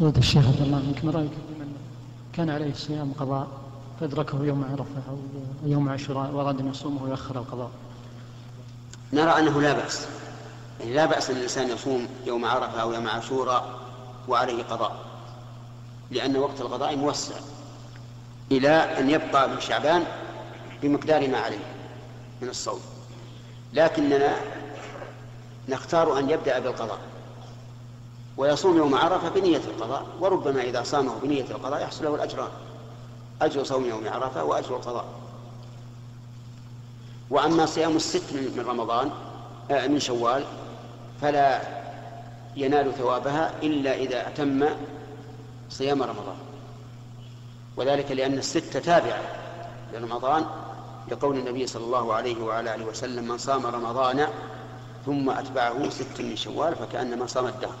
فضيلة الشيخ عبد الله عنك ما رأيك من كان عليه صيام قضاء فأدركه يوم عرفة أو يوم عاشوراء وأراد أن يصومه ويؤخر القضاء؟ نرى أنه لا بأس يعني لا بأس أن الإنسان يصوم يوم عرفة أو يوم عاشوراء وعليه قضاء لأن وقت القضاء موسع إلى أن يبقى من شعبان بمقدار ما عليه من الصوم. لكننا نختار أن يبدأ بالقضاء. ويصوم يوم عرفة بنية القضاء وربما إذا صامه بنية القضاء يحصل له الأجران. أجر صوم يوم عرفة وأجر القضاء. وأما صيام الست من رمضان آه، من شوال فلا ينال ثوابها إلا إذا أتم صيام رمضان. وذلك لأن الست تابعة لرمضان لقول النبي صلى الله عليه وعلى آله وسلم من صام رمضان ثم أتبعه ست من شوال فكأنما صام الدهر.